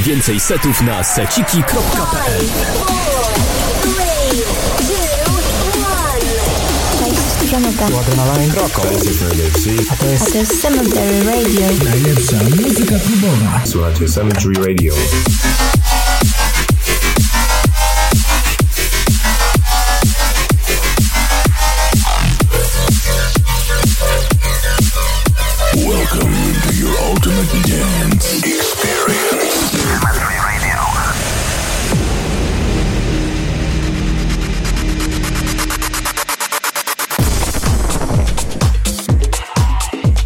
Więcej setów na seciki.pl Cześć, Jonathan. Tu Adrenaline Roko. A to jest Cemetery Radio. Najlepsza muzyka klubowa. Słuchajcie Cemetery Radio.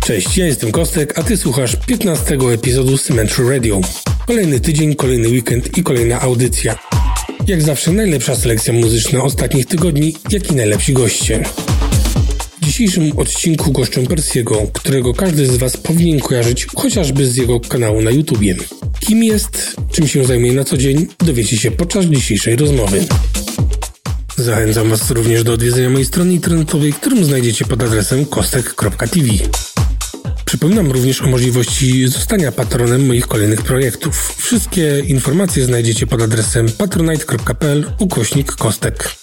Cześć, ja jestem Kostek, a ty słuchasz 15 epizodu Cemetery Radio. Kolejny tydzień, kolejny weekend i kolejna audycja. Jak zawsze najlepsza selekcja muzyczna ostatnich tygodni, jak i najlepsi goście. W dzisiejszym odcinku goszczę Persiego, którego każdy z Was powinien kojarzyć chociażby z jego kanału na YouTubie. Kim jest, czym się zajmuje na co dzień, dowiecie się podczas dzisiejszej rozmowy. Zachęcam Was również do odwiedzenia mojej strony internetowej, którą znajdziecie pod adresem kostek.tv. Przypominam również o możliwości zostania patronem moich kolejnych projektów. Wszystkie informacje znajdziecie pod adresem patronite.pl ukośnik kostek.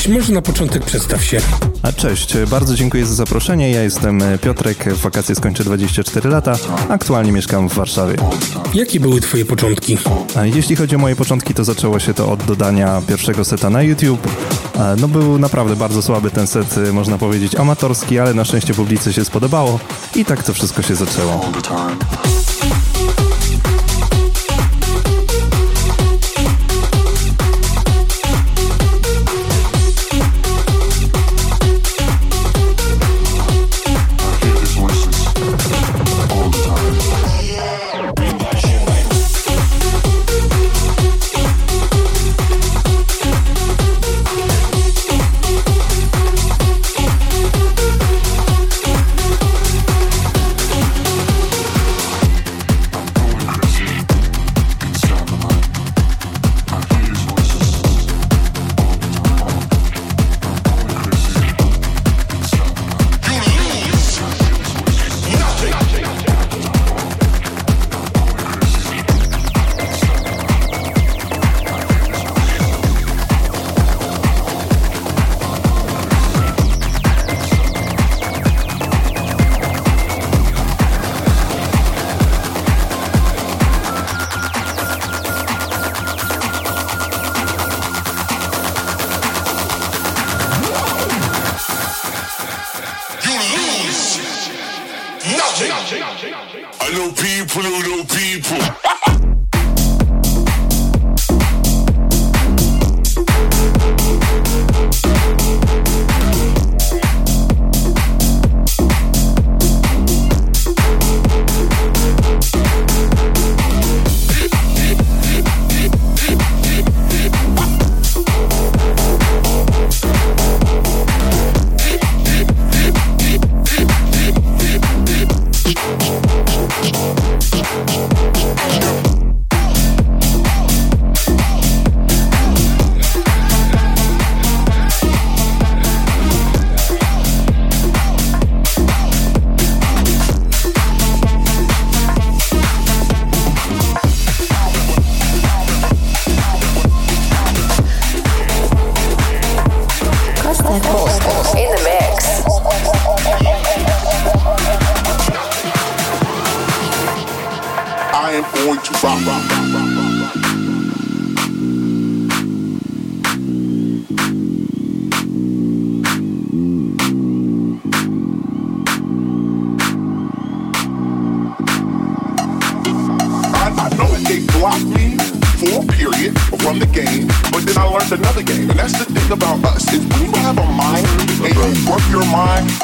Cześć, może na początek przedstaw się. A cześć, bardzo dziękuję za zaproszenie. Ja jestem Piotrek, w wakacje skończę 24 lata. Aktualnie mieszkam w Warszawie. Jakie były Twoje początki? A Jeśli chodzi o moje początki, to zaczęło się to od dodania pierwszego seta na YouTube. No był naprawdę bardzo słaby ten set, y, można powiedzieć amatorski, ale na szczęście publicy się spodobało i tak to wszystko się zaczęło.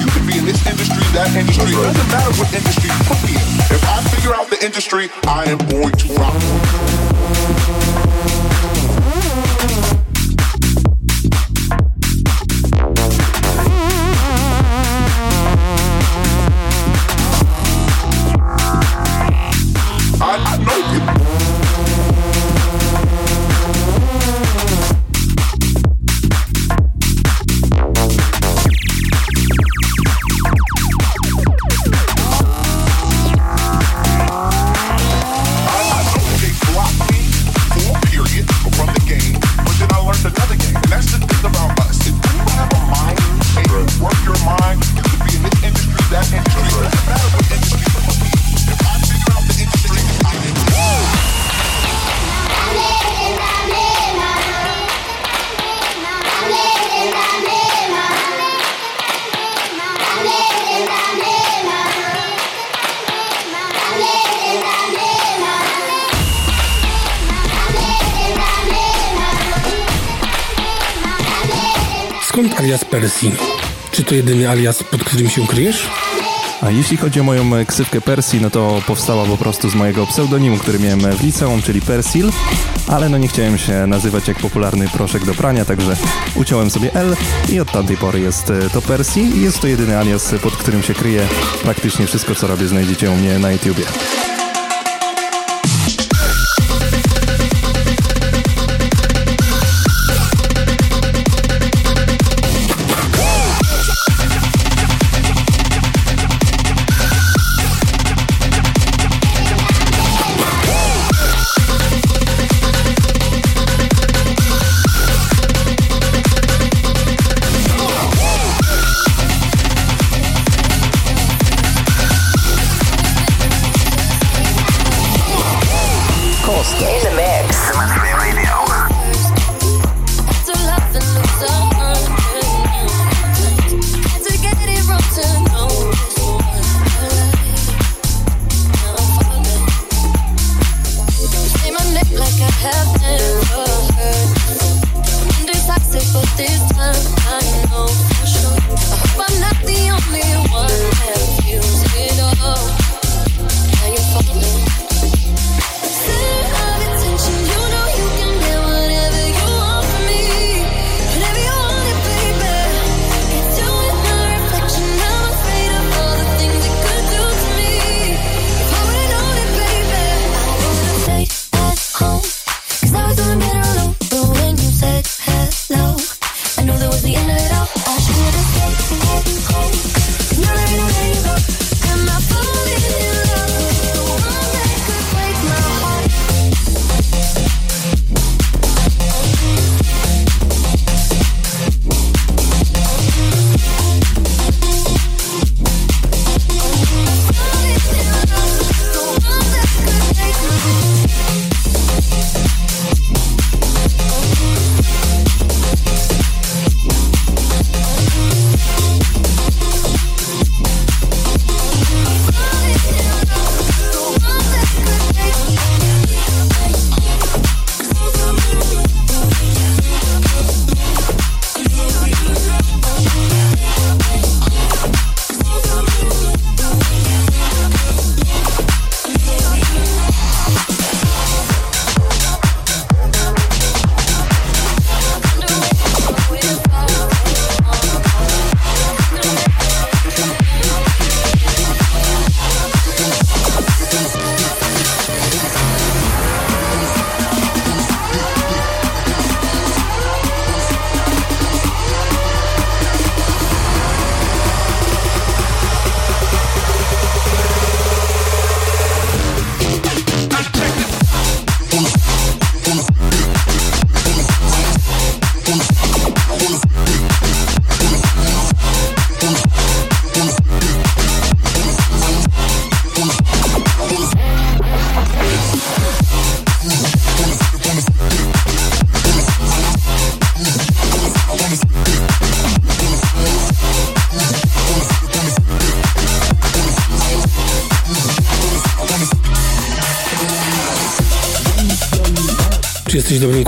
You could be in this industry, that industry. Doesn't matter what industry you put me in. If I figure out the industry, I am going to rock. alias, pod którym się kryjesz? A jeśli chodzi o moją e, ksywkę Persil, no to powstała po prostu z mojego pseudonimu, który miałem w liceum, czyli Persil, ale no nie chciałem się nazywać jak popularny proszek do prania, także uciąłem sobie L i od tamtej pory jest e, to Persil i jest to jedyny alias, e, pod którym się kryje praktycznie wszystko, co robię, znajdziecie u mnie na YouTubie. Costa. In the mix.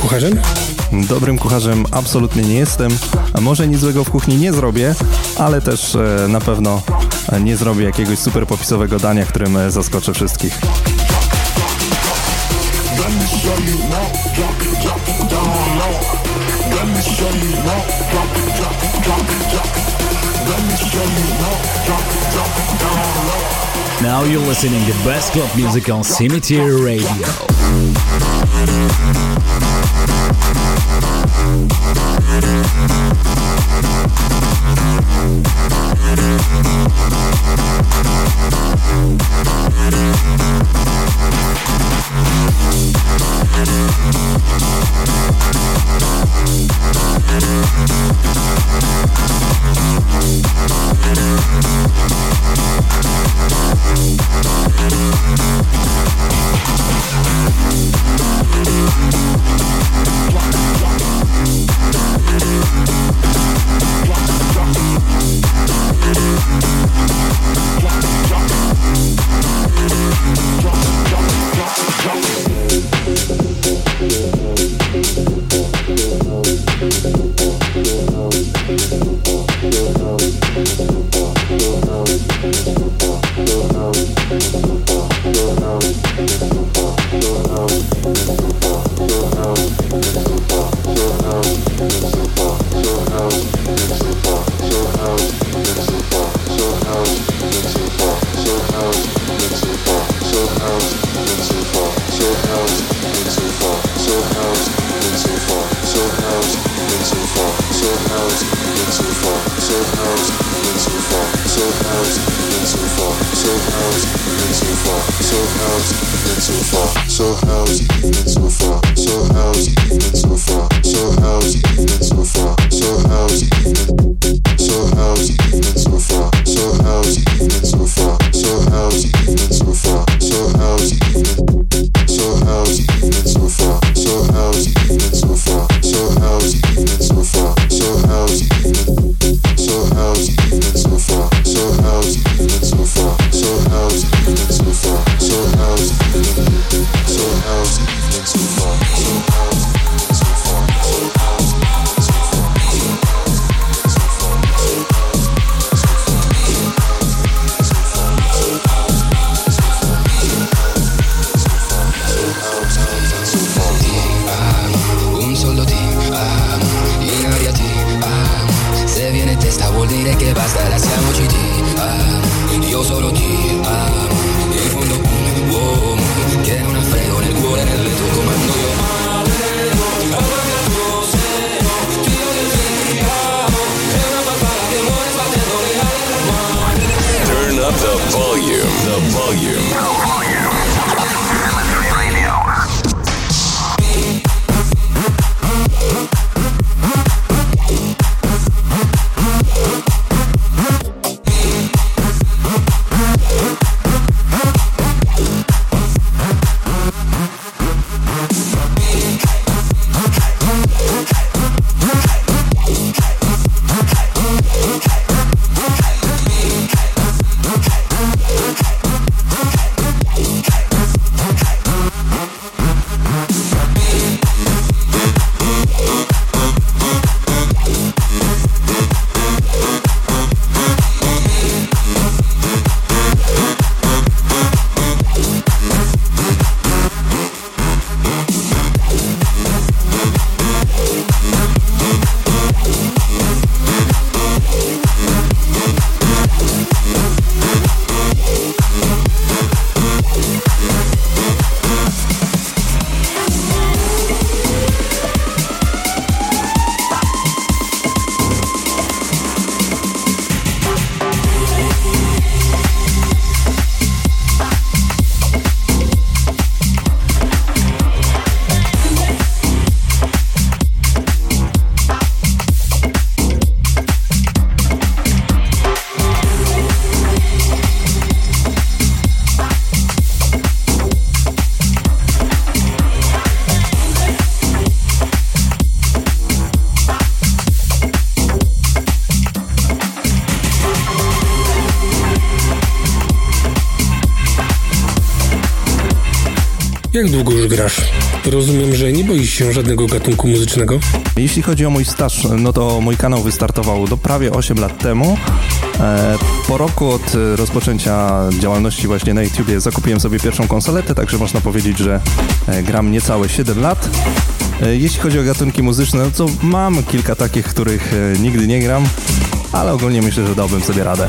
Kucharzem? Dobrym kucharzem absolutnie nie jestem. Może nic złego w kuchni nie zrobię, ale też e, na pewno nie zrobię jakiegoś super popisowego dania, którym e, zaskoczę wszystkich. Now you're listening to best club music on Cemetery Radio. Thank Jak długo już grasz? Rozumiem, że nie boisz się żadnego gatunku muzycznego? Jeśli chodzi o mój staż, no to mój kanał wystartował do prawie 8 lat temu. E, po roku od rozpoczęcia działalności właśnie na YouTubie zakupiłem sobie pierwszą konsoletę, także można powiedzieć, że e, gram niecałe 7 lat. E, jeśli chodzi o gatunki muzyczne, no to mam kilka takich, których nigdy nie gram, ale ogólnie myślę, że dałbym sobie radę.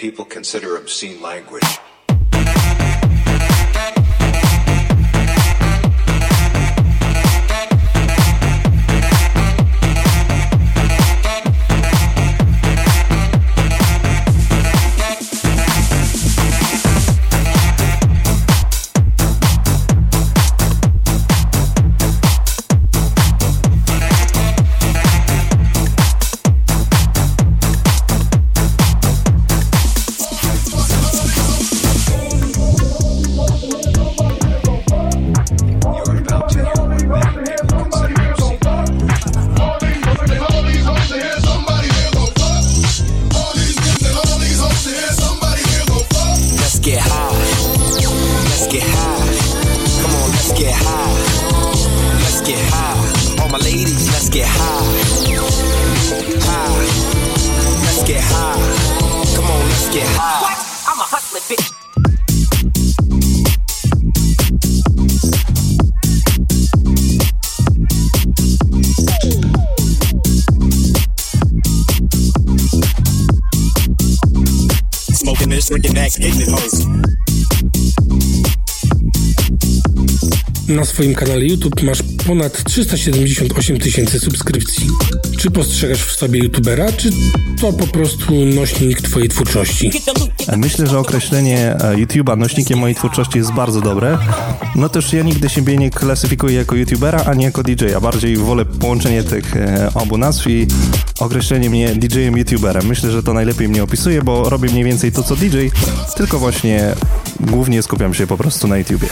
People consider obscene language. swoim kanale YouTube masz ponad 378 tysięcy subskrypcji. Czy postrzegasz w sobie youtubera, czy to po prostu nośnik twojej twórczości? Myślę, że określenie e, YouTube'a nośnikiem mojej twórczości jest bardzo dobre. No też ja nigdy siebie nie klasyfikuję jako youtubera, ani jako DJ-a. Bardziej wolę połączenie tych e, obu nazw i określenie mnie DJ-em youtuberem. Myślę, że to najlepiej mnie opisuje, bo robię mniej więcej to co DJ, tylko właśnie głównie skupiam się po prostu na YouTubie.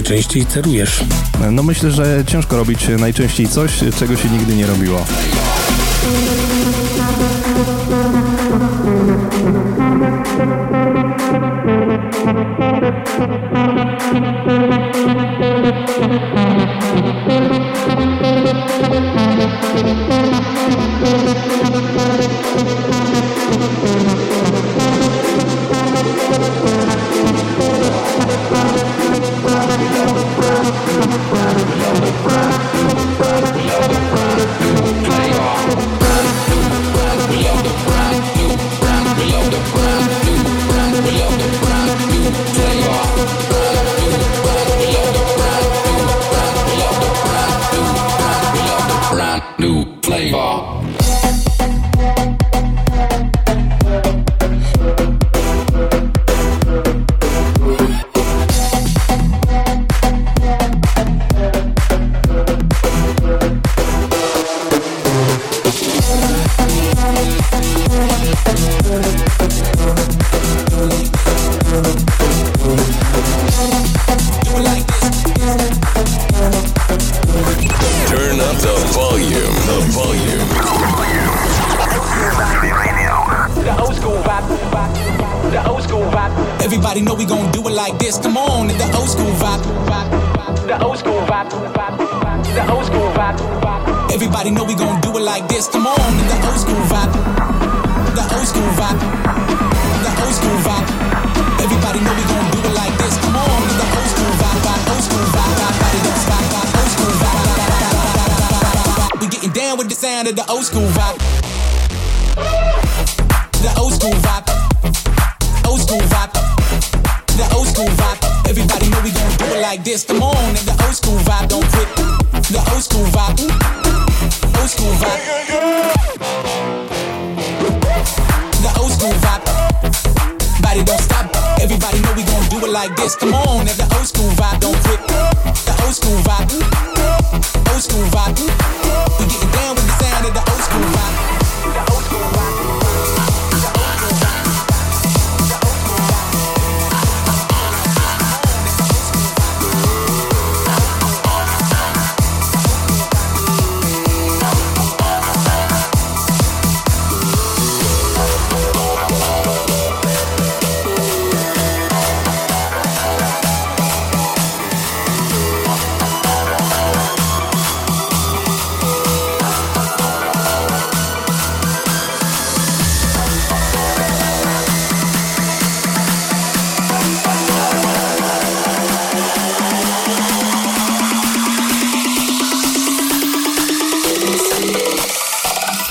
najczęściej cerujesz? No myślę, że ciężko robić najczęściej coś, czego się nigdy nie robiło.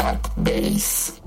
Black Bass.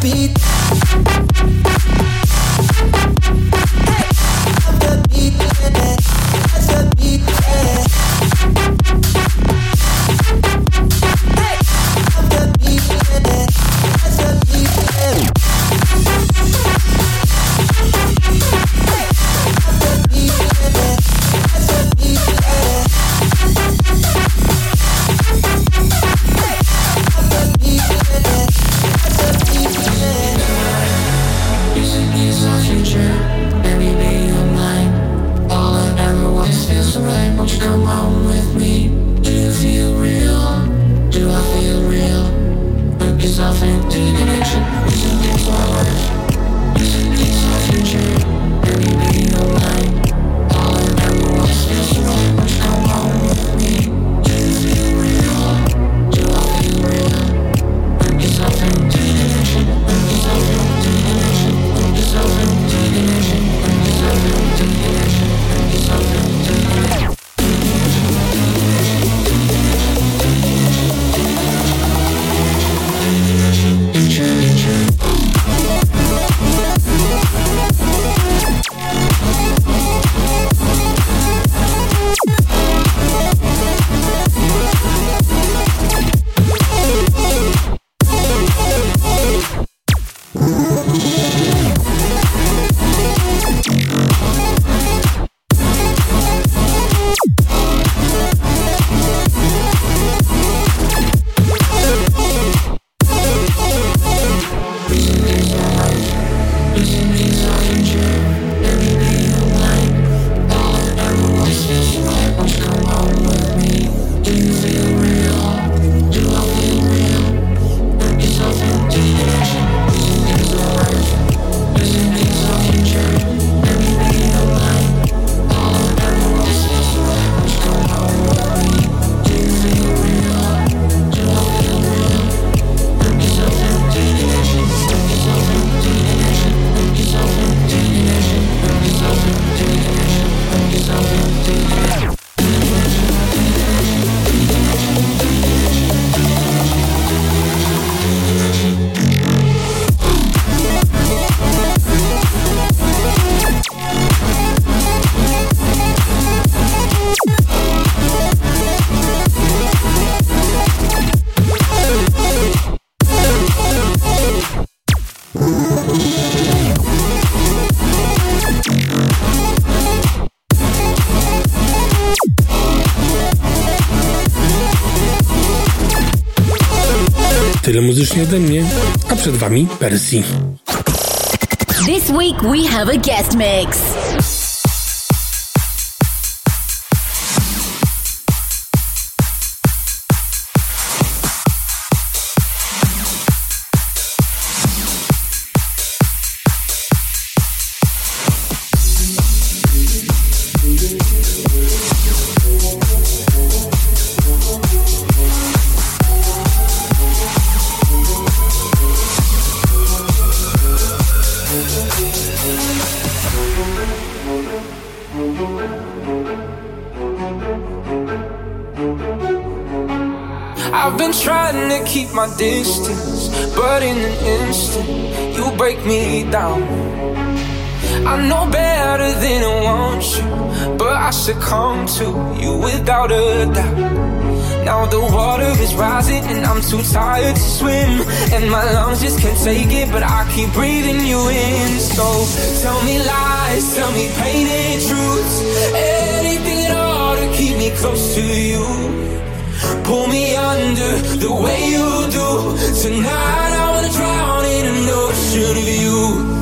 beat. więcej ode mnie, a przed Wami Persji. This week we have a guest mix. distance, but in an instant, you break me down. I know better than I want you, but I succumb to you without a doubt. Now the water is rising and I'm too tired to swim And my lungs just can't take it but I keep breathing you in So tell me lies, tell me painted truths Anything at all to keep me close to you pull me under the way you do. Tonight I wanna drown in an ocean of you.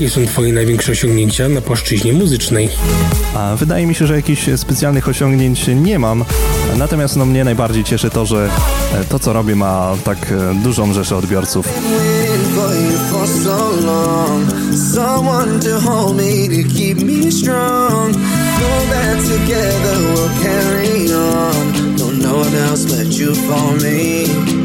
Jakie są Twoje największe osiągnięcia na płaszczyźnie muzycznej? A, wydaje mi się, że jakichś specjalnych osiągnięć nie mam, natomiast no, mnie najbardziej cieszy to, że e, to, co robię, ma tak e, dużą rzeszę odbiorców. No one else you me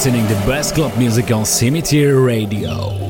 listening to best club music on Cemetery Radio.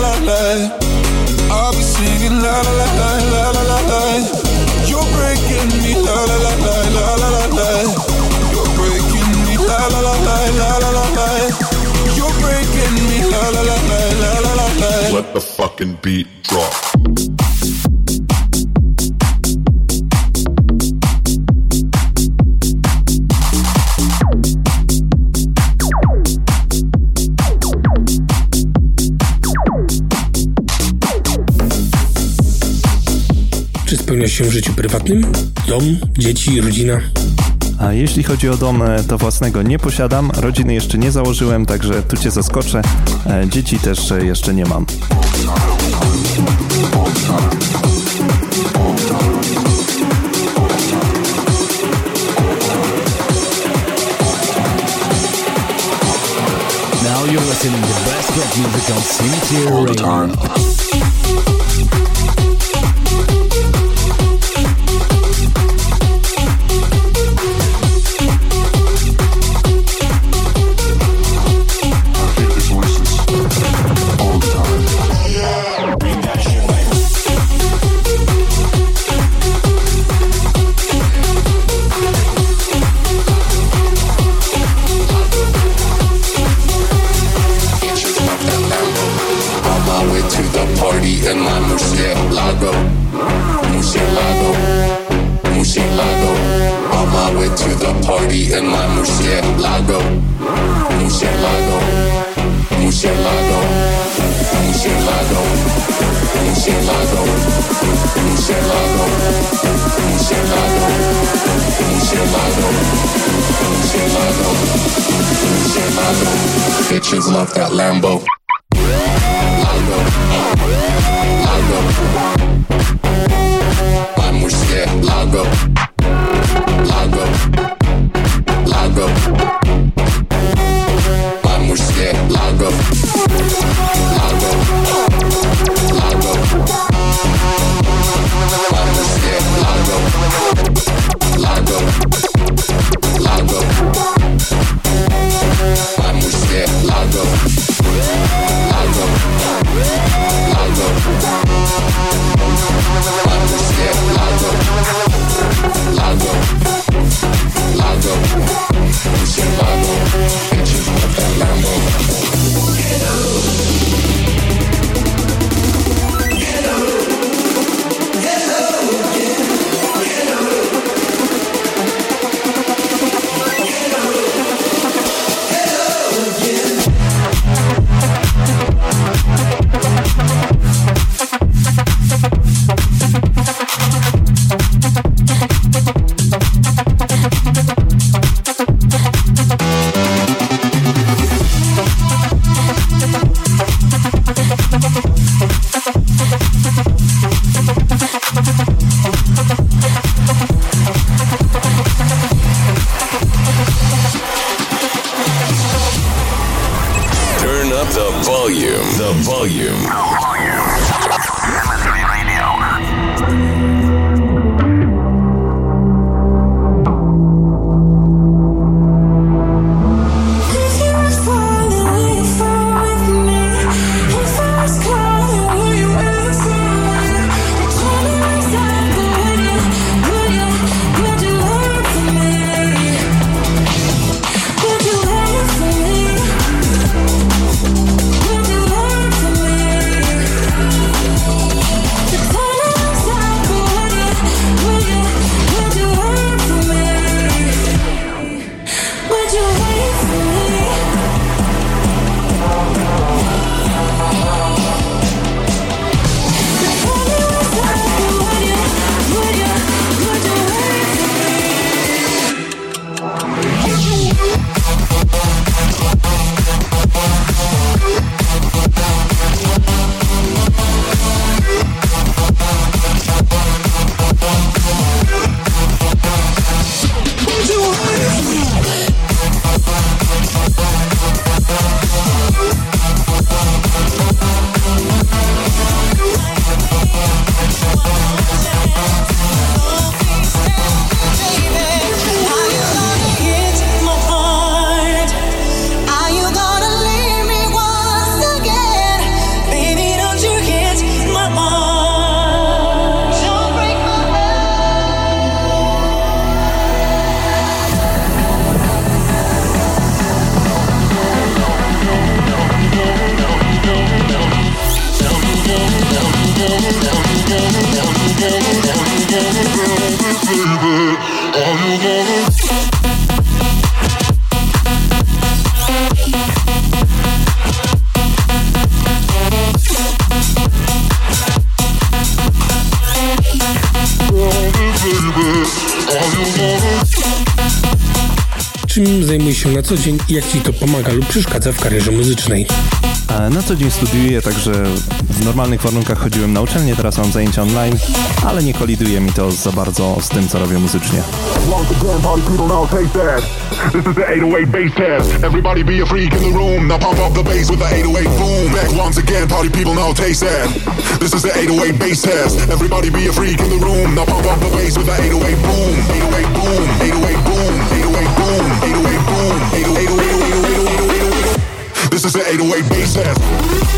la la la la la la la la. You're breaking me la la la la la la la la. You're breaking me la la la la la la la la. You're breaking me la la la la la la la la. Let the fucking beat drop. Spełniasz się w życiu prywatnym? Dom, dzieci, rodzina? A jeśli chodzi o dom, e, to własnego nie posiadam, rodziny jeszcze nie założyłem, także tu cię zaskoczę. E, Dzieci też e, jeszcze nie mam. Now you're listening to best rock music on Cemetery Radio. Murcielago. Murcielago. Murcielago. On my way to the party in my Murcielago. Murcielago. Murcielago. Murcielago. Murcielago. Murcielago. Murcielago. Murcielago. Murcielago. Bitches love that Lambo. Lago. Lago. co dzień i jak Ci to pomaga lub przeszkadza w karierze muzycznej. Na co dzień studiuję, także w normalnych warunkach chodziłem na uczelnię, teraz mam zajęcia online, ale nie koliduje mi to za bardzo z tym, co robię muzycznie. Everybody be a freak in the room. Now up the bass with 808 boom, 808 boom, 808 boom. This is an 808 bass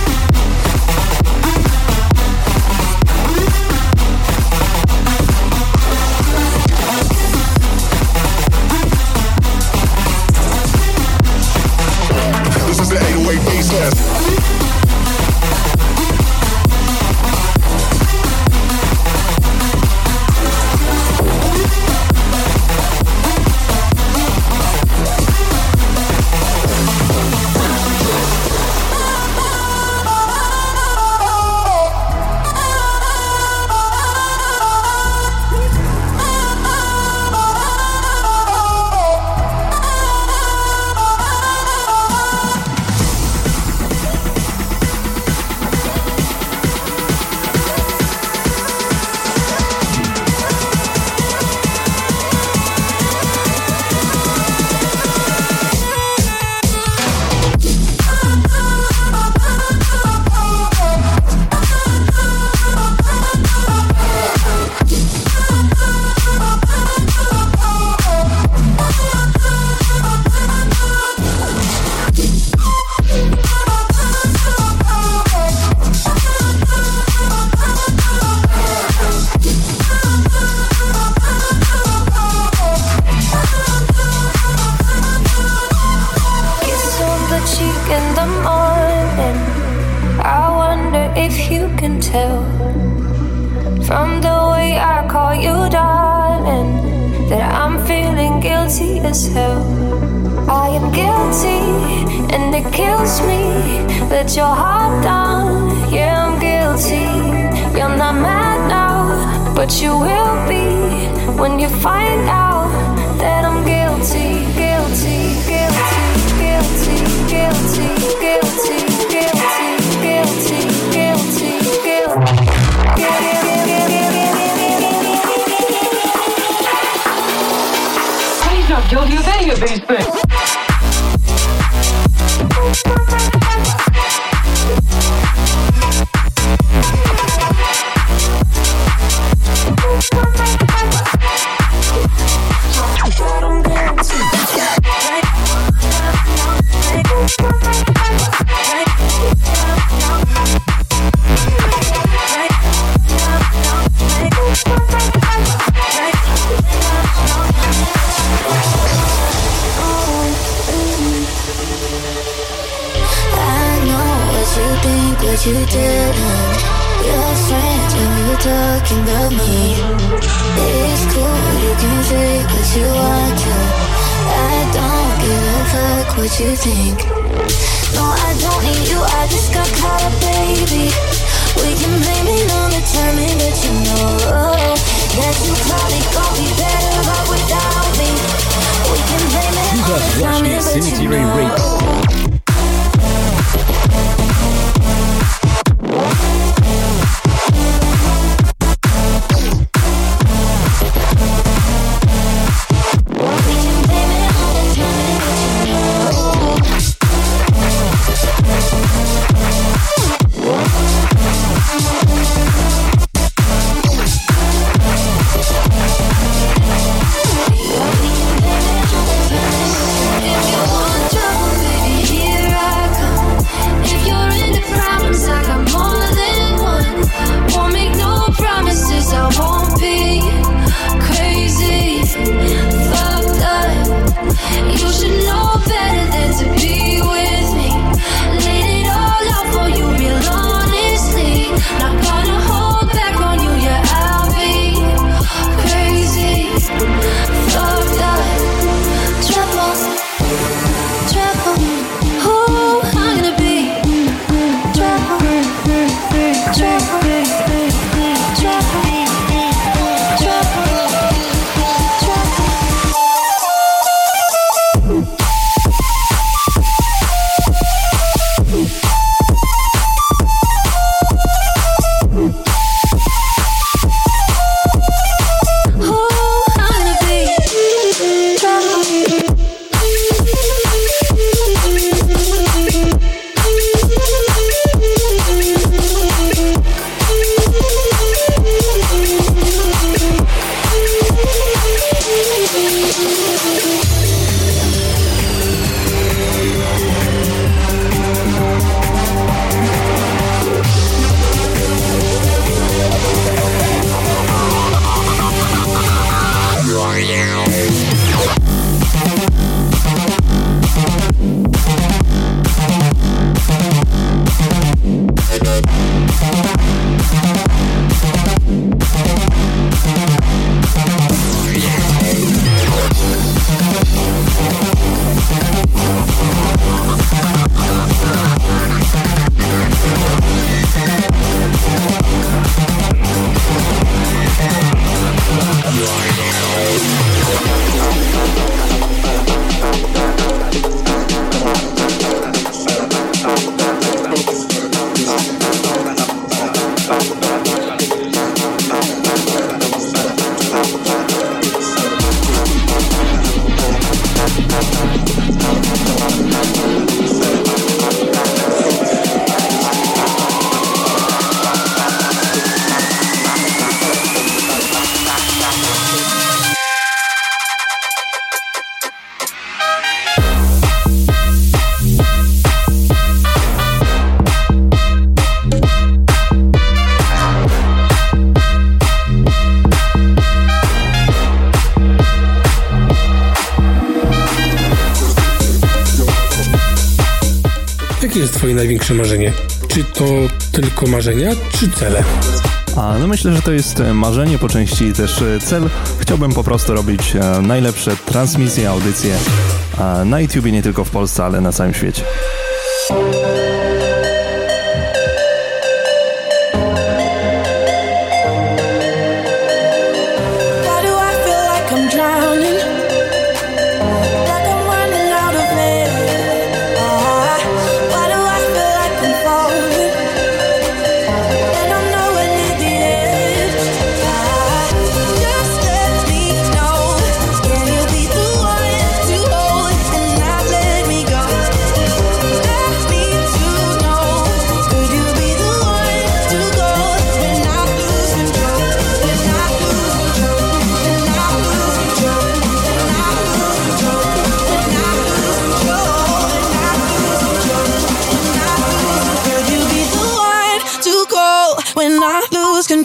największe marzenie? Czy to tylko marzenia, czy cele? A no myślę, że to jest e, marzenie po części też e, cel. Chciałbym po prostu robić e, najlepsze transmisje, audycje na YouTube nie tylko w Polsce, ale na całym świecie.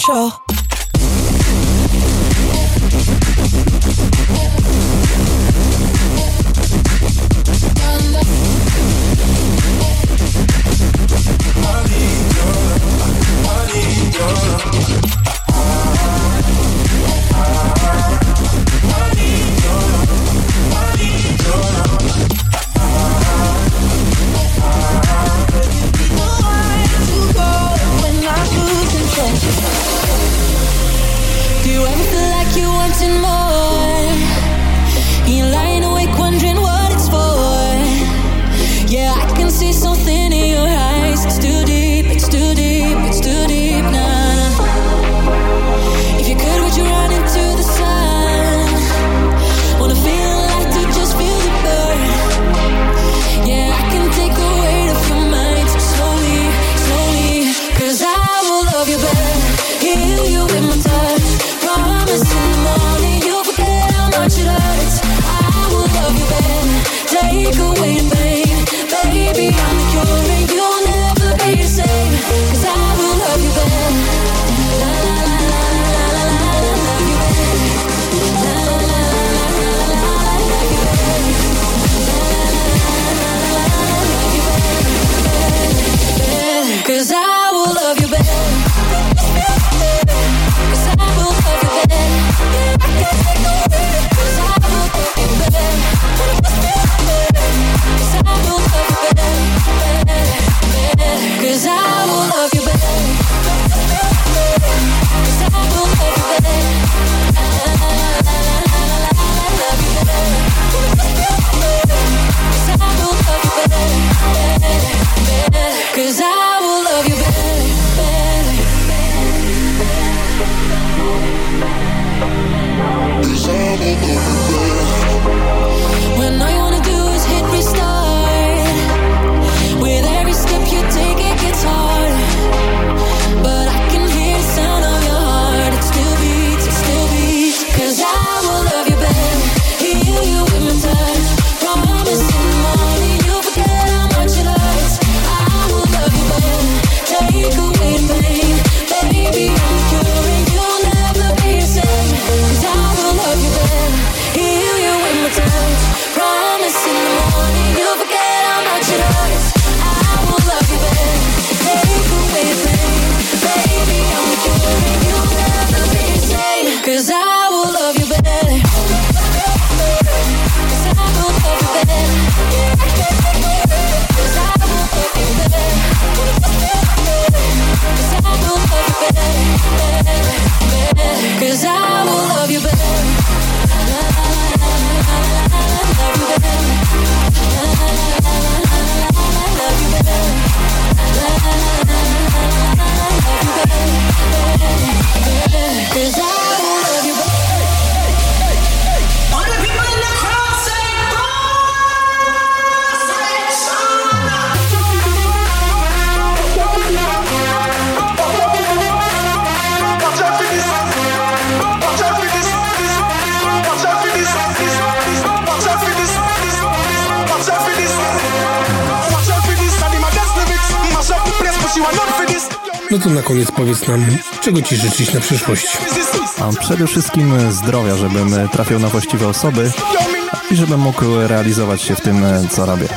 Show. love you better No to na koniec powiedz nam, czego Ci życzyć na przyszłość. A przede wszystkim zdrowia, żebym trafiał na właściwe osoby i żebym mógł realizować się w tym, co robię.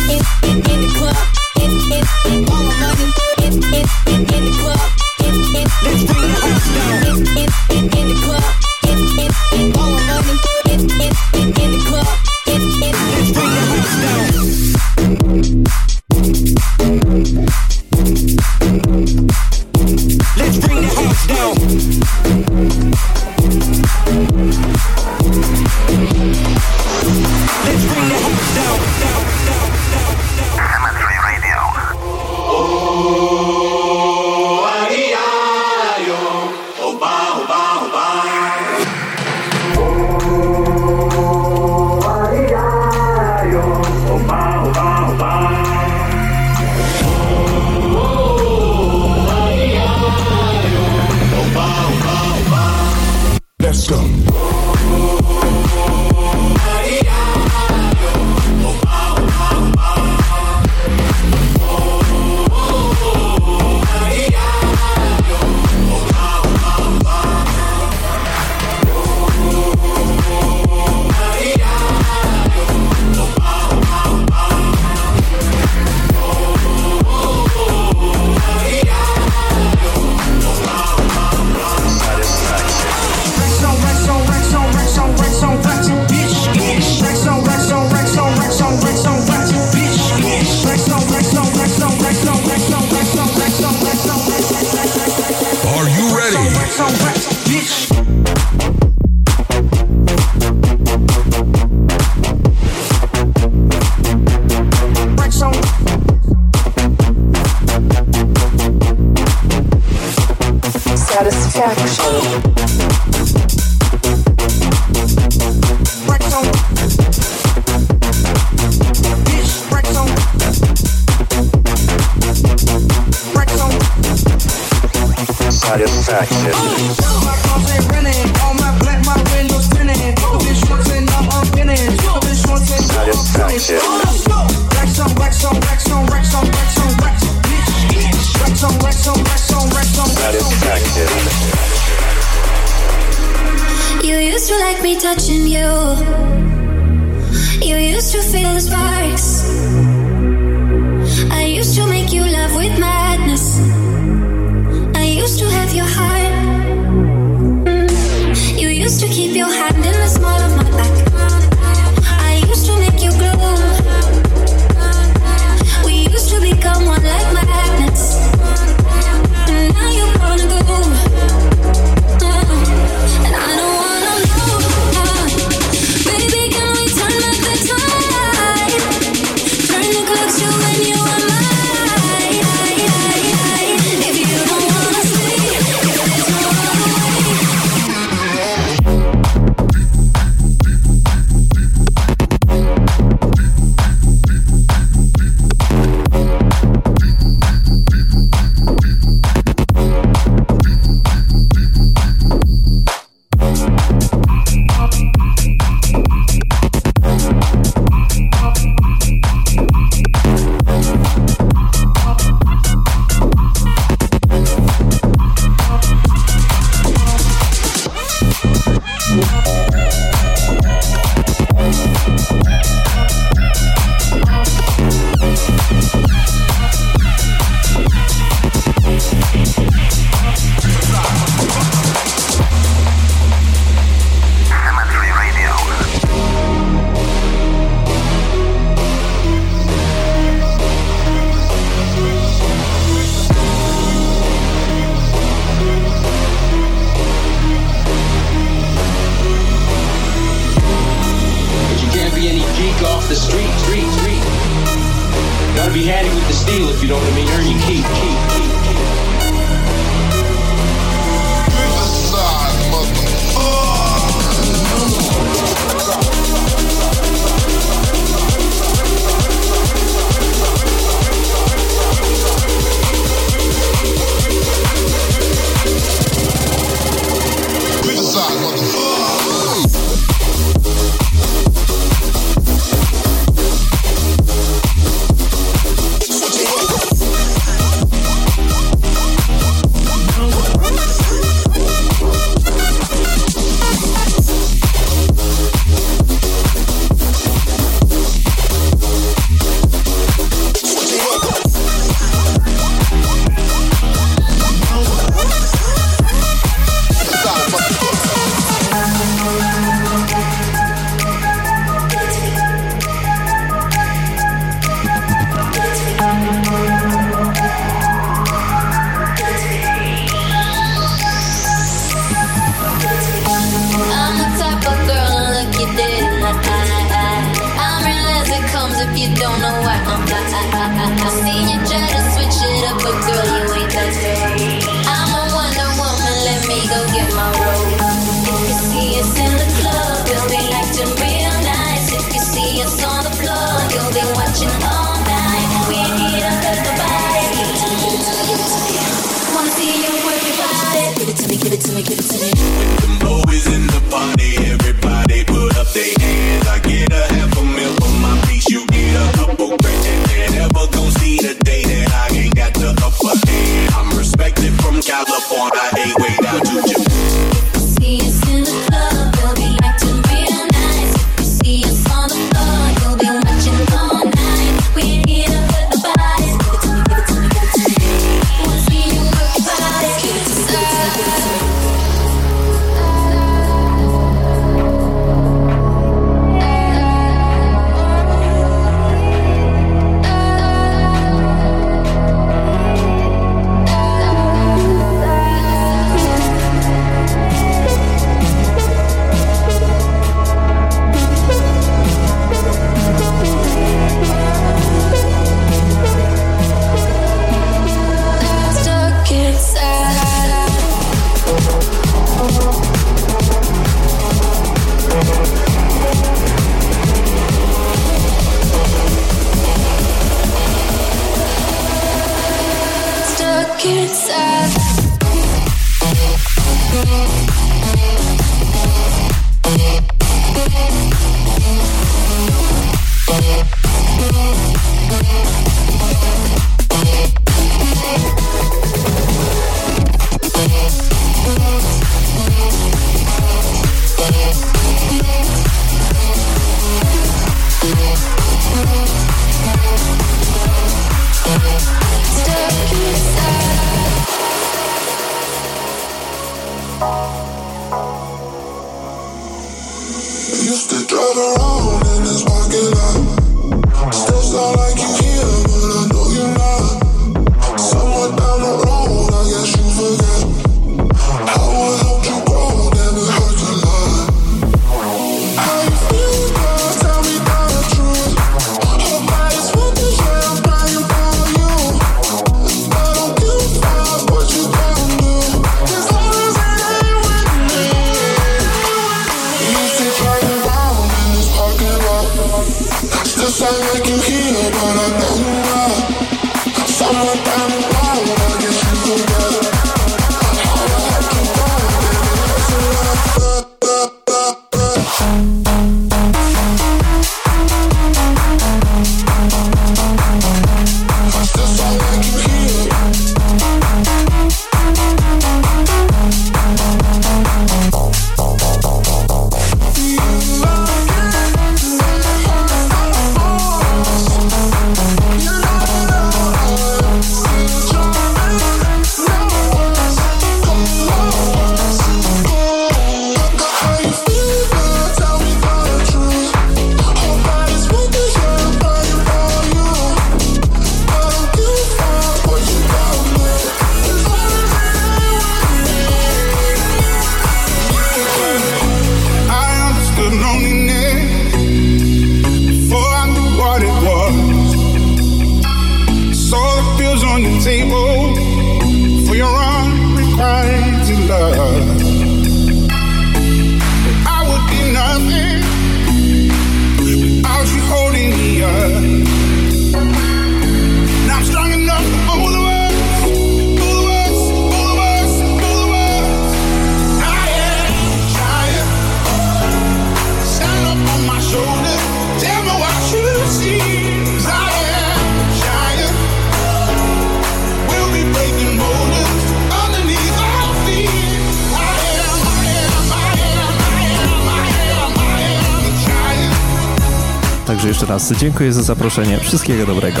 Dziękuję za zaproszenie. Wszystkiego dobrego.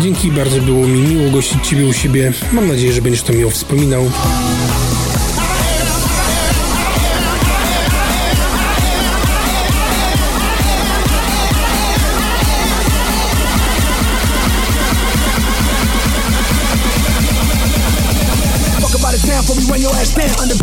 Dzięki, bardzo było mi miło gościć Ciebie u siebie. Mam nadzieję, że będziesz to miło wspominał. under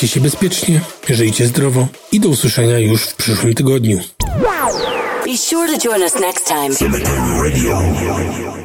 Bawcie się bezpiecznie, żyjcie zdrowo i do usłyszenia już w przyszłym tygodniu. Be sure to join us next time. Cemetery Radio.